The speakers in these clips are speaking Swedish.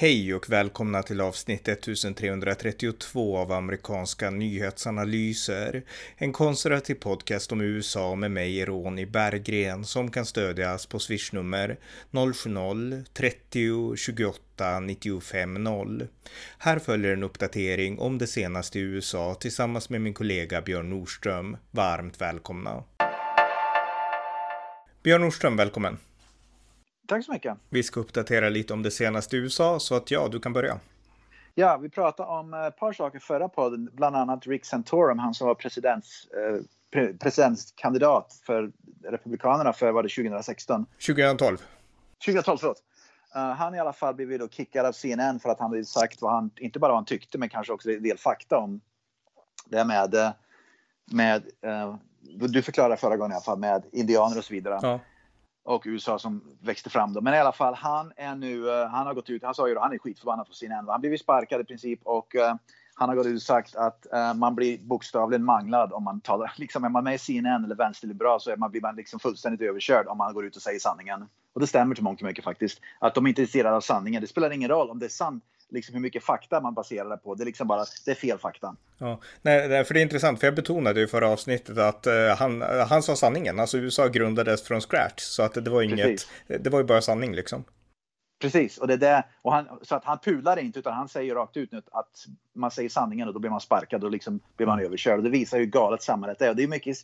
Hej och välkomna till avsnitt 1332 av amerikanska nyhetsanalyser. En konservativ podcast om USA med mig, Ronny Berggren, som kan stödjas på swishnummer 070-30 28 95 0. Här följer en uppdatering om det senaste i USA tillsammans med min kollega Björn Nordström. Varmt välkomna. Björn Nordström, välkommen. Tack så mycket. Vi ska uppdatera lite om det senaste i USA, så att ja, du kan börja. Ja, vi pratade om ett par saker förra podden, bland annat Rick Santorum, han som var presidents, eh, presidentskandidat för Republikanerna för, var det 2016? 2012. 2012, förlåt. Uh, han i alla fall blev då kickad av CNN för att han hade sagt vad han, inte bara vad han tyckte, men kanske också en del fakta om det med, eh, med uh, du förklarade förra gången i alla fall, med indianer och så vidare. Ja och USA som växte fram då. Men i alla fall, han är nu, eh, han har gått ut, han sa ju då, han är skitförbannad på CNN. Han blev sparkad i princip och uh, han har gått ut och sagt att uh, man blir bokstavligen manglad om man talar, liksom är man med i CNN eller vänsterliberal så är man, blir man liksom fullständigt överkörd om man går ut och säger sanningen. Och det stämmer till mångt och mycket faktiskt. Att de inte är intresserade av sanningen. Det spelar ingen roll om det är sant liksom hur mycket fakta man baserar det på. Det är liksom bara, det är fel fakta. Ja, nej, för det är intressant, för jag betonade ju förra avsnittet att uh, han, han sa sanningen. Alltså USA grundades från scratch, så att det var inget, Precis. det var ju bara sanning liksom. Precis, och det är det, och han, så att han pular inte utan han säger rakt ut nu att man säger sanningen och då blir man sparkad och liksom blir man överkörd. Och det visar hur galet samhället är. Och det är mycket,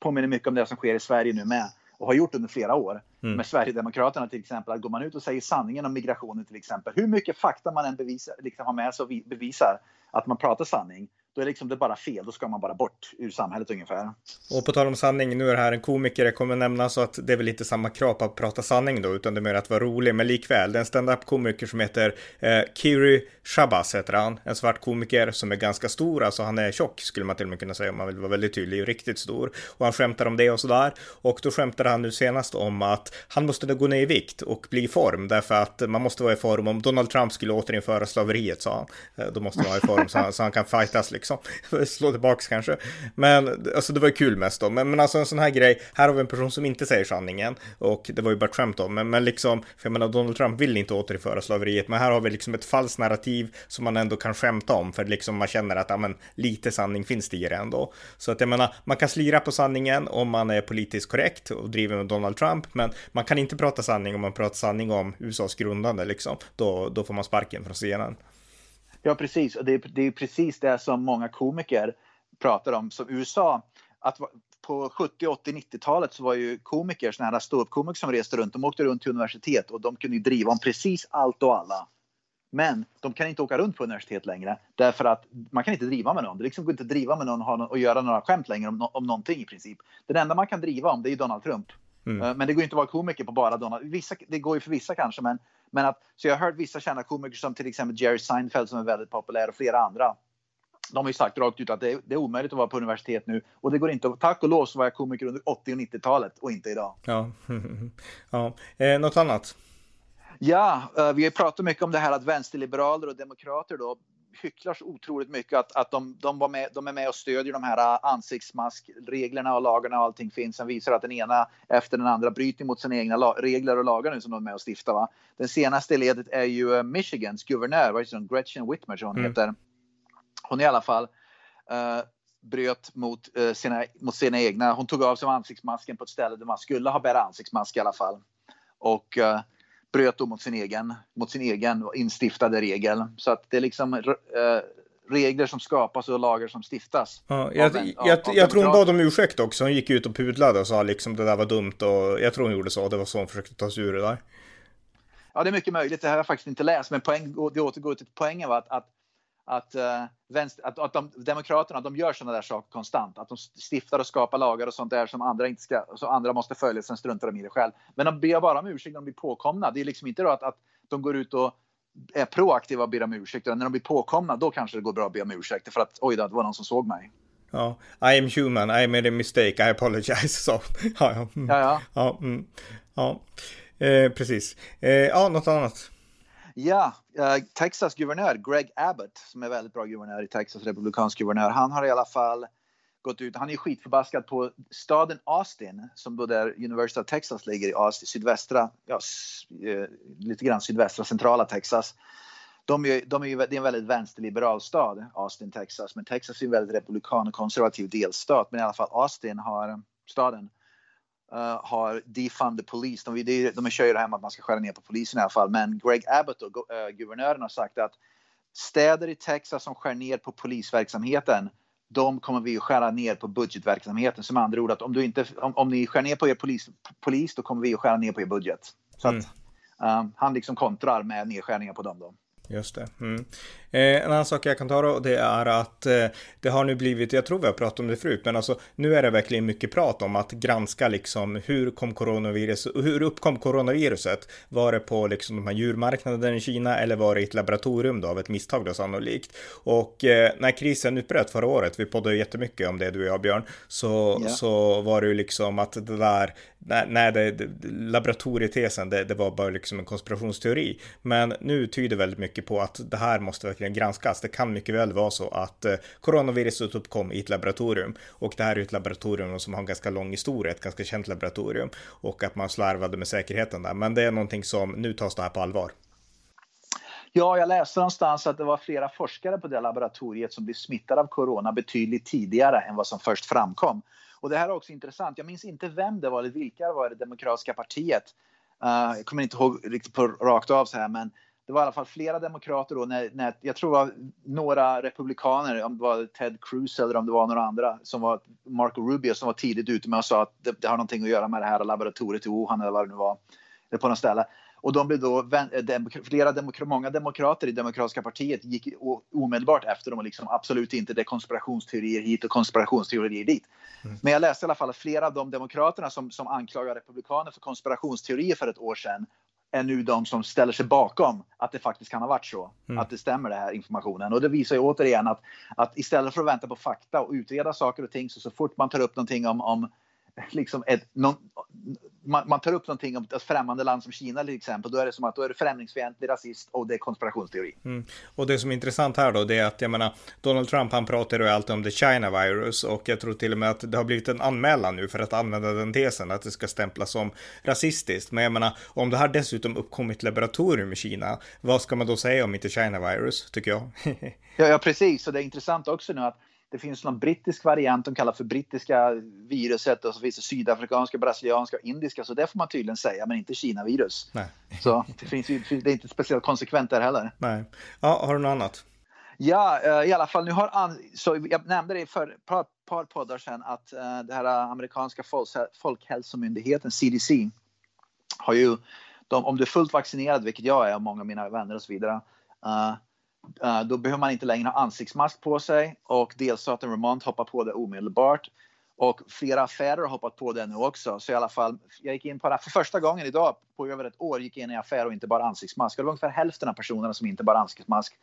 påminner mycket om det som sker i Sverige nu med och har gjort under flera år mm. med Sverigedemokraterna till exempel. Att går man ut och säger sanningen om migrationen till exempel, hur mycket fakta man än bevisar, liksom har med sig och bevisar att man pratar sanning, då är liksom det bara fel. Då ska man bara bort ur samhället ungefär. Och på tal om sanning, nu är det här en komiker jag kommer nämna så att det är väl inte samma krav på att prata sanning då, utan det är mer att vara rolig. Men likväl, det är en stand-up komiker som heter eh, Kiri Shabazz heter han. En svart komiker som är ganska stor, alltså han är tjock skulle man till och med kunna säga om man vill vara väldigt tydlig, riktigt stor. Och han skämtar om det och sådär. Och då skämtade han nu senast om att han måste gå ner i vikt och bli i form därför att man måste vara i form om Donald Trump skulle återinföra slaveriet sa han. Eh, då måste man vara i form så han, så han kan fightas liksom liksom. Slå tillbaks kanske. Men alltså det var ju kul mest då. Men, men alltså en sån här grej, här har vi en person som inte säger sanningen. Och det var ju bara skämt då. Men, men liksom, för jag menar Donald Trump vill inte återinföra slaveriet. Men här har vi liksom ett falskt narrativ som man ändå kan skämta om. För liksom man känner att, ja men lite sanning finns det i det ändå. Så att jag menar, man kan slira på sanningen om man är politiskt korrekt och driver med Donald Trump. Men man kan inte prata sanning om man pratar sanning om USAs grundande liksom. Då, då får man sparken från scenen. Ja, precis. Och det är, det är precis det som många komiker pratar om. Som USA, att på 70, 80, 90-talet så var ju komiker, sådana här ståuppkomiker som reste runt, de åkte runt till universitet och de kunde ju driva om precis allt och alla. Men de kan inte åka runt på universitet längre därför att man kan inte driva med någon. Det liksom går inte att driva med någon och, någon och göra några skämt längre om, om någonting i princip. Den enda man kan driva om det är Donald Trump. Mm. Eh, men det går inte att vara komiker på bara Donald. Vissa, det går ju för vissa kanske, men, men att, så jag har hört vissa kända komiker som till exempel Jerry Seinfeld som är väldigt populär och flera andra. De har ju sagt rakt ut att det är, det är omöjligt att vara på universitet nu och det går inte. Tack och lov så var jag komiker under 80 och 90-talet och inte idag. Ja, ja. Eh, något annat? Ja, uh, vi har pratat mycket om det här att vänsterliberaler och demokrater då hycklar så otroligt mycket att, att de, de, var med, de är med och stödjer de här äh, ansiktsmaskreglerna och lagarna och allting finns. Som visar att den ena efter den andra bryter mot sina egna regler och lagar nu som de är med och stiftar. Va? Den senaste ledet är ju äh, Michigans guvernör, vad heter hon? Gretchen Whitmer hon mm. heter. Hon i alla fall uh, bröt mot, uh, sina, mot sina egna. Hon tog av sig ansiktsmasken på ett ställe där man skulle ha bära ansiktsmask i alla fall. Och uh, bröt då mot sin egen, mot sin egen instiftade regel. Så att det är liksom eh, regler som skapas och lagar som stiftas. Ja, jag, en, jag, av, jag tror hon bad om ursäkt också. Hon gick ut och pudlade och sa liksom det där var dumt och jag tror hon gjorde så. Det var så hon försökte ta sig ur det där. Ja, det är mycket möjligt. Det här har jag faktiskt inte läst, men poäng, det återgår till poängen var att, att att, uh, vänster, att, att de, Demokraterna de gör sådana där saker konstant. Att de stiftar och skapar lagar och sånt där som andra, inte ska, så andra måste följa, sen struntar de i det själv. Men de ber bara om ursäkt när de blir påkomna. Det är liksom inte då att, att de går ut och är proaktiva och ber om ursäkt. När de blir påkomna, då kanske det går bra att be om ursäkt. För att oj då, det var någon som såg mig. Ja, I am human, I made a mistake, I apologize. Så, ja, ja. Mm. ja, ja. ja, mm. ja. Eh, precis. Eh, ja, något annat. Ja, uh, Texas guvernör Greg Abbott, som är väldigt bra guvernör i Texas, republikansk guvernör, han har i alla fall gått ut, han är skitförbaskad på staden Austin, som då där University of Texas ligger i Austin, sydvästra, ja, eh, lite grann sydvästra centrala Texas. de är, de är ju, det är en väldigt vänsterliberal stad, Austin, Texas. Men Texas är en väldigt republikan och konservativ delstat. Men i alla fall Austin har, staden, uh, har defund the police. De, de, de kör ju det här med att man ska skära ner på polisen i alla fall. Men Greg Abbott, och, uh, guvernören, har sagt att städer i Texas som skär ner på polisverksamheten de kommer vi att skära ner på budgetverksamheten. Som andra ord att om, du inte, om, om ni skär ner på er polis, polis, då kommer vi att skära ner på er budget. Så mm. att um, han liksom kontrar med nedskärningar på dem. Då. Just det. Mm. Eh, en annan sak jag kan ta då, det är att eh, det har nu blivit, jag tror vi har pratat om det förut, men alltså nu är det verkligen mycket prat om att granska liksom hur kom coronavirus, hur uppkom coronaviruset? Var det på liksom de här djurmarknaderna i Kina eller var det i ett laboratorium då av ett misstag då sannolikt? Och eh, när krisen utbröt förra året, vi poddade jättemycket om det du och jag Björn, så, yeah. så var det ju liksom att det där, nej, det, laboratorietesen, det, det var bara liksom en konspirationsteori. Men nu tyder väldigt mycket på att det här måste verkligen granskas. Det kan mycket väl vara så att eh, coronaviruset uppkom i ett laboratorium och det här är ett laboratorium som har en ganska lång historia, ett ganska känt laboratorium och att man slarvade med säkerheten där. Men det är någonting som nu tas det här på allvar. Ja, jag läste någonstans att det var flera forskare på det laboratoriet som blev smittade av corona betydligt tidigare än vad som först framkom. Och det här är också intressant. Jag minns inte vem det var eller vilka det var i det demokratiska partiet. Uh, jag kommer inte ihåg riktigt på rakt av så här, men det var i alla fall flera demokrater då, när, när, jag tror det var några republikaner, om det var Ted Cruz eller om det var några andra, som var Marco Rubio som var tidigt ute med och sa att det, det har någonting att göra med det här laboratoriet i Wuhan eller vad det nu var, eller på något ställe. Och de blev då, flera demokra, många demokrater i Demokratiska partiet gick omedelbart efter dem och liksom absolut inte det är konspirationsteorier hit och konspirationsteorier dit. Mm. Men jag läste i alla fall att flera av de demokraterna som, som anklagar republikaner för konspirationsteorier för ett år sedan är nu de som ställer sig bakom att det faktiskt kan ha varit så. Mm. Att det stämmer det här informationen. Och det visar ju återigen att, att istället för att vänta på fakta och utreda saker och ting så, så fort man tar upp någonting om, om liksom ett, någon, man, man, tar upp någonting om ett främmande land som Kina till exempel, då är det som att då är det främlingsfientlig, rasist och det är konspirationsteori. Mm. Och det som är intressant här då, det är att jag menar, Donald Trump han pratar ju alltid om the China virus och jag tror till och med att det har blivit en anmälan nu för att använda den tesen, att det ska stämplas som rasistiskt. Men jag menar, om det här dessutom uppkommit laboratorium i Kina, vad ska man då säga om inte China virus, tycker jag? ja, ja, precis, och det är intressant också nu att det finns någon brittisk variant de kallar för brittiska viruset och så finns det sydafrikanska, brasilianska och indiska. Så det får man tydligen säga, men inte Kina-virus. Så det, finns, det är inte speciellt konsekvent där heller. Nej. Ja, har du något annat? Ja, eh, i alla fall nu har så jag nämnde det för ett par, par poddar sedan att uh, det här amerikanska folkhälsomyndigheten CDC har ju, de, om du är fullt vaccinerad, vilket jag är och många av mina vänner och så vidare, uh, Eh, då behöver man inte längre ha ansiktsmask på sig och delstaten Vermont hoppar på det omedelbart. Och flera affärer har hoppat på det nu också. Så i alla fall, jag gick in på det för första gången idag på över ett år gick jag in i affär och inte bara ansiktsmask. Det var ungefär hälften av personerna som inte bara ansiktsmask.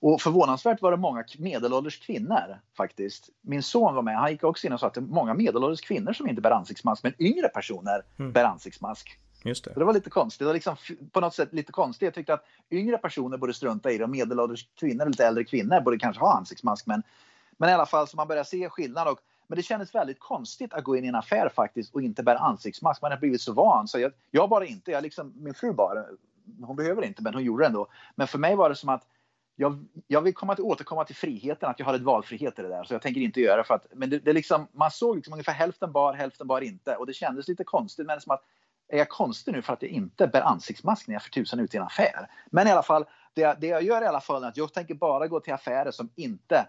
Och förvånansvärt var det många medelålders kvinnor faktiskt. Min son var med, han gick också in och sa att det är många medelålders kvinnor som inte bär ansiktsmask, men yngre personer mm. bär ansiktsmask. Just det. det var lite konstigt. Det var liksom på något sätt lite konstigt. Jag tyckte att yngre personer borde strunta i det och medelålders kvinnor, lite äldre kvinnor, borde kanske ha ansiktsmask. Men, men i alla fall så man börjar se skillnad. Och, men det kändes väldigt konstigt att gå in i en affär faktiskt och inte bära ansiktsmask. Man har blivit så van. Så jag, jag bara inte. Jag liksom, min fru bara. Hon behöver inte, men hon gjorde det ändå. Men för mig var det som att jag, jag vill komma till, återkomma till friheten, att jag har ett valfrihet i det där. Så jag tänker inte göra för att, men det, det liksom, man såg liksom ungefär hälften bar, hälften bar inte. Och det kändes lite konstigt, men som att är jag konstig nu för att jag inte bär ansiktsmask när jag för tusan ut i en affär? Men i alla fall, det, det jag gör i alla fall är att jag tänker bara gå till affärer som inte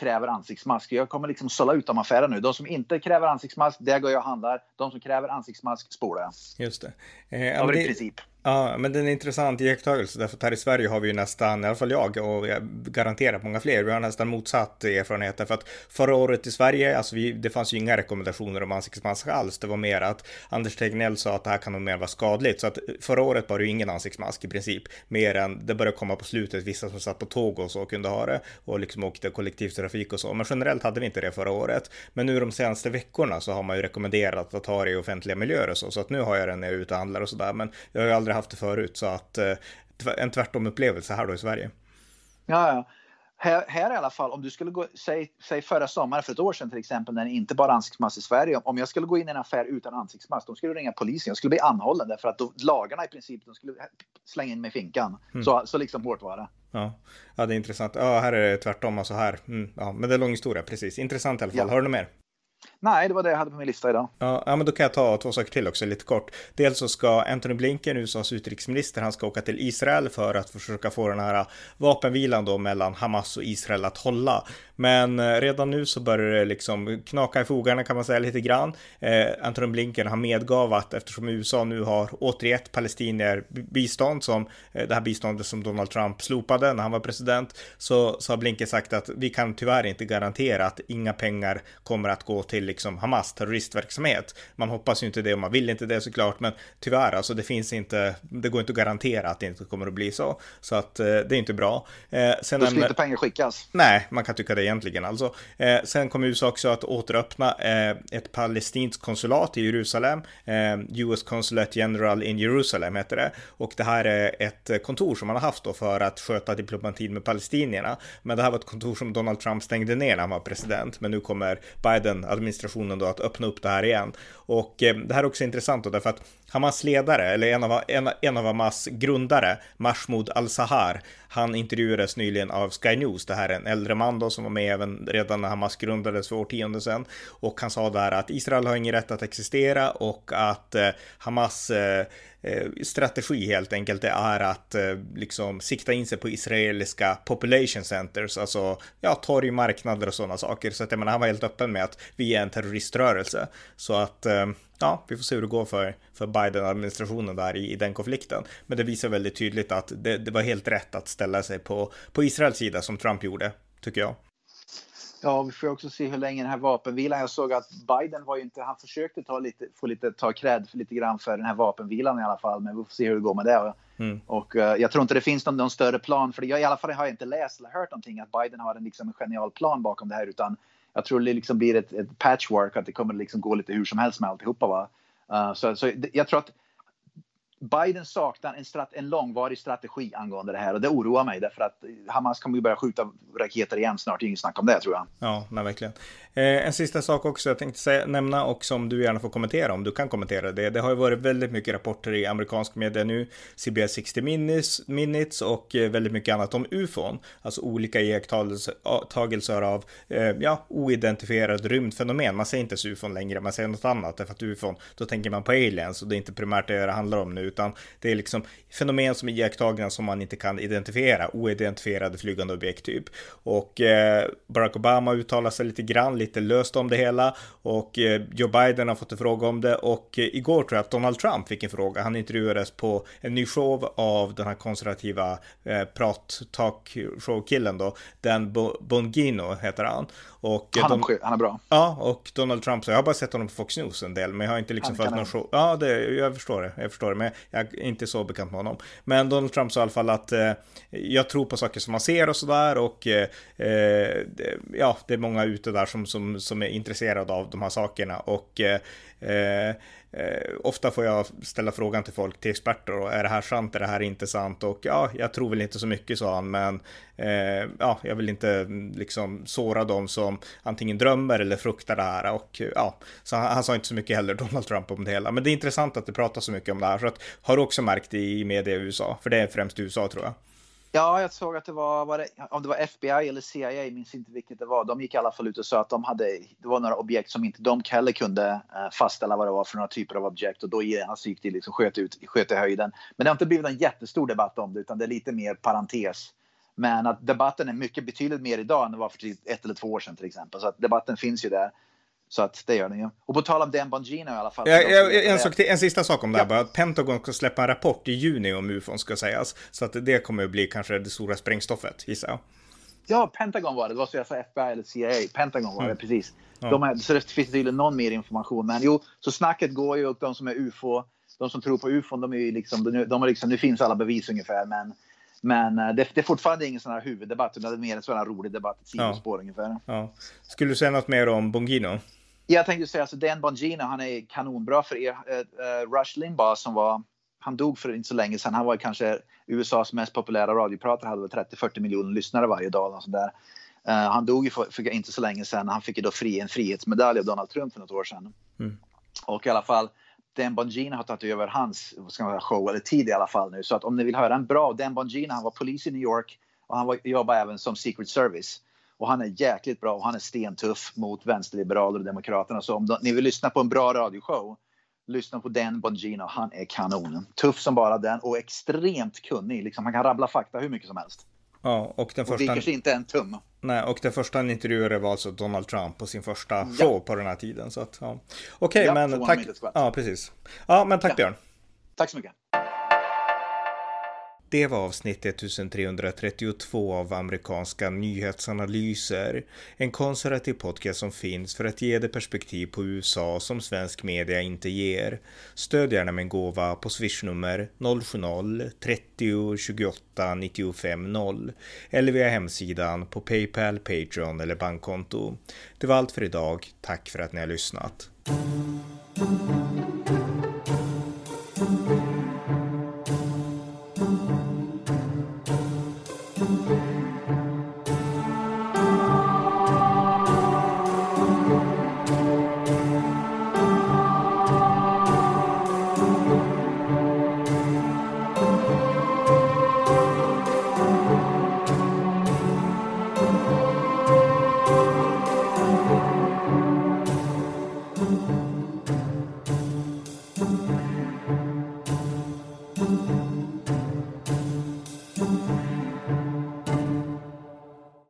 kräver ansiktsmask. Jag kommer liksom sålla ut de affärerna nu. De som inte kräver ansiktsmask, där går jag och handlar. De som kräver ansiktsmask spolar jag. Just det. Eh, Av princip. Ja, men det är en intressant iakttagelse därför att här i Sverige har vi ju nästan, i alla fall jag och jag garanterar många fler, vi har nästan motsatt erfarenhet. Därför att förra året i Sverige, alltså vi, det fanns ju inga rekommendationer om ansiktsmask alls. Det var mer att Anders Tegnell sa att det här kan nog mer vara skadligt. Så att förra året var det ju ingen ansiktsmask i princip, mer än det började komma på slutet, vissa som satt på tåg och så kunde ha det och liksom åkte kollektivtrafik och så, men generellt hade vi inte det förra året. Men nu de senaste veckorna så har man ju rekommenderat att ha det i offentliga miljöer och så, så att nu har jag den när jag är ute och handlar och sådär, men jag har ju aldrig haft det förut så att eh, en tvärtom upplevelse här då i Sverige. Ja, ja. Här, här i alla fall, om du skulle gå, säg, säg förra sommaren för ett år sedan till exempel när det inte bara ansiktsmask i Sverige. Om jag skulle gå in i en affär utan ansiktsmask, de skulle ringa polisen. Jag skulle bli anhållen därför att då, lagarna i princip, de skulle slänga in mig i finkan. Mm. Så, så liksom hårt var det. Ja. ja, det är intressant. Ja, här är det tvärtom, alltså här. Mm, ja, men det är lång historia, precis. Intressant i alla fall. Ja. Har du något mer? Nej, det var det jag hade på min lista idag. Ja, ja, men då kan jag ta två saker till också lite kort. Dels så ska Anthony Blinken, USAs utrikesminister, han ska åka till Israel för att försöka få den här vapenvilan då mellan Hamas och Israel att hålla. Men eh, redan nu så börjar det liksom knaka i fogarna kan man säga lite grann. Eh, Anthony Blinken har medgav att eftersom USA nu har återgett palestinier bistånd som eh, det här biståndet som Donald Trump slopade när han var president så, så har Blinken sagt att vi kan tyvärr inte garantera att inga pengar kommer att gå till liksom Hamas terroristverksamhet. Man hoppas ju inte det och man vill inte det såklart, men tyvärr alltså det finns inte. Det går inte att garantera att det inte kommer att bli så, så att eh, det är inte bra. Eh, sen Då ska inte pengar skickas. Nej, man kan tycka det egentligen alltså. Eh, sen kommer USA också att återöppna eh, ett palestinskt konsulat i Jerusalem. Eh, US Consulate General in Jerusalem heter det och det här är ett kontor som man har haft då för att sköta diplomatin med palestinierna. Men det här var ett kontor som Donald Trump stängde ner när han var president, men nu kommer Biden administrationen administrationen då att öppna upp det här igen. Och eh, det här är också intressant då därför att Hamas ledare, eller en av, en, en av Hamas grundare, Mahmoud al-Sahar, han intervjuades nyligen av Sky News. Det här är en äldre man då som var med även redan när Hamas grundades för årtionden sedan. Och han sa där att Israel har ingen rätt att existera och att eh, Hamas eh, eh strategi helt enkelt det är att eh, liksom sikta in sig på israeliska population centers, alltså ja, torg, marknader och sådana saker. Så att jag menar, han var helt öppen med att vi är en terroriströrelse. Så att eh, ja, vi får se hur det går för, för Biden-administrationen där i, i, den konflikten. Men det visar väldigt tydligt att det, det, var helt rätt att ställa sig på, på Israels sida som Trump gjorde, tycker jag. Ja, vi får också se hur länge den här vapenvilan. Jag såg att Biden var ju inte, han försökte ta lite, få lite, ta cred för lite grann för den här vapenvilan i alla fall, men vi får se hur det går med det. Mm. Och uh, jag tror inte det finns någon, någon, större plan, för jag i alla fall har jag inte läst eller hört någonting att Biden har en, liksom, en genial plan bakom det här, utan jag tror det liksom blir ett, ett patchwork, att det kommer liksom gå lite hur som helst med alltihopa. Va? Uh, så, så jag tror att Biden saknar en, strat, en långvarig strategi angående det här och det oroar mig därför att Hamas kommer ju börja skjuta raketer igen snart. Inget snack om det tror jag. Ja, nej, verkligen. Eh, en sista sak också jag tänkte säga, nämna och som du gärna får kommentera om du kan kommentera det. Det har ju varit väldigt mycket rapporter i amerikansk media nu, CBS 60 minutes, minutes och eh, väldigt mycket annat om ufon, alltså olika iakttagelser av eh, ja, oidentifierade rymdfenomen. Man säger inte ufon längre, man säger något annat därför att ufon, då tänker man på aliens och det är inte primärt det det handlar om nu utan det är liksom fenomen som är iakttagna som man inte kan identifiera, oidentifierade flygande objekt typ. Och eh, Barack Obama uttalar sig lite grann, lite löst om det hela och eh, Joe Biden har fått en fråga om det och eh, igår tror jag att Donald Trump fick en fråga. Han intervjuades på en ny show av den här konservativa eh, prat talk show killen då, Dan Bongino heter han. Och han, de, han är bra. Ja, och Donald Trump, så jag har bara sett honom på Fox News en del, men jag har inte liksom följt någon show. Ja, det, jag förstår det, jag förstår det, men jag är inte så bekant med honom. Men Donald Trump sa i alla fall att eh, jag tror på saker som man ser och sådär och eh, eh ja, det är många ute där som, som, som är intresserade av de här sakerna och eh, eh Eh, ofta får jag ställa frågan till folk, till experter, och är det här sant, är det här inte sant? Och ja, jag tror väl inte så mycket, sa han, men eh, ja, jag vill inte mm, liksom såra dem som antingen drömmer eller fruktar det här. Och ja, så han, han sa inte så mycket heller, Donald Trump, om det hela. Men det är intressant att det pratas så mycket om det här, så att, har du också märkt det i media i USA? För det är främst USA, tror jag. Ja, jag såg att det var, var det, om det var FBI eller CIA, jag minns inte vilket det var. De gick i alla fall ut och sa att de hade, det var några objekt som inte de heller kunde eh, fastställa vad det var för några typer av objekt och då genast alltså, gick det liksom sköt, ut, sköt i höjden. Men det har inte blivit en jättestor debatt om det utan det är lite mer parentes. Men att debatten är mycket betydligt mer idag än det var för typ ett eller två år sedan till exempel. Så att debatten finns ju där. Så att det gör den ju. Och på tal om Dan Bongino i alla fall. Ja, ja, en, sak en sista sak om det här bara. Pentagon ska släppa en rapport i juni om ufon ska sägas. Så att det kommer att bli kanske det stora sprängstoffet, gissar jag. Ja, Pentagon var det. Det var så jag sa FBI eller CIA. Pentagon var det, mm. precis. Ja. De är, så det finns tydligen någon mer information. Men jo, så snacket går ju och de som är ufo, de som tror på ufon, de är ju liksom, de, de är liksom, nu finns alla bevis ungefär. Men men eh, det, det, är fortfarande ingen sån här huvuddebatt, utan det är mer en sån här rolig debatt, ett sidospår ja. ungefär. Ja. Skulle du säga något mer om Bongino? Jag tänkte säga, alltså Dan Bongino, han är kanonbra för er. Uh, Rush Limbaugh som var, han dog för inte så länge sedan. Han var kanske USAs mest populära radiopratare, hade väl 30-40 miljoner lyssnare varje dag. Och sådär. Uh, han dog ju för, för, inte så länge sedan. Han fick ju då fri, en frihetsmedalj av Donald Trump för något år sedan. Mm. Och i alla fall, Dan Bongino har tagit över hans ska man säga, show, eller tid i alla fall nu. Så att om ni vill höra en bra Dan Bongino, han var polis i New York. och han var, jobbar även som Secret Service. Och han är jäkligt bra och han är stentuff mot vänsterliberaler och demokraterna. Så om ni vill lyssna på en bra radioshow, lyssna på Dan Bongino. Han är kanonen. Tuff som bara den och extremt kunnig. Liksom, han kan rabbla fakta hur mycket som helst. Ja, och den första... Och viker sig inte en tum. Nej, och den första han intervjuade var alltså Donald Trump på sin första ja. show på den här tiden. Så att, ja. Okej, okay, ja, men tack. Ja, precis. Ja, men tack ja. Björn. Tack så mycket. Det var avsnitt 1332 av amerikanska nyhetsanalyser. En konservativ podcast som finns för att ge det perspektiv på USA som svensk media inte ger. Stöd gärna med en gåva på swishnummer 070-30 28 95 0 eller via hemsidan på Paypal, Patreon eller bankkonto. Det var allt för idag. Tack för att ni har lyssnat.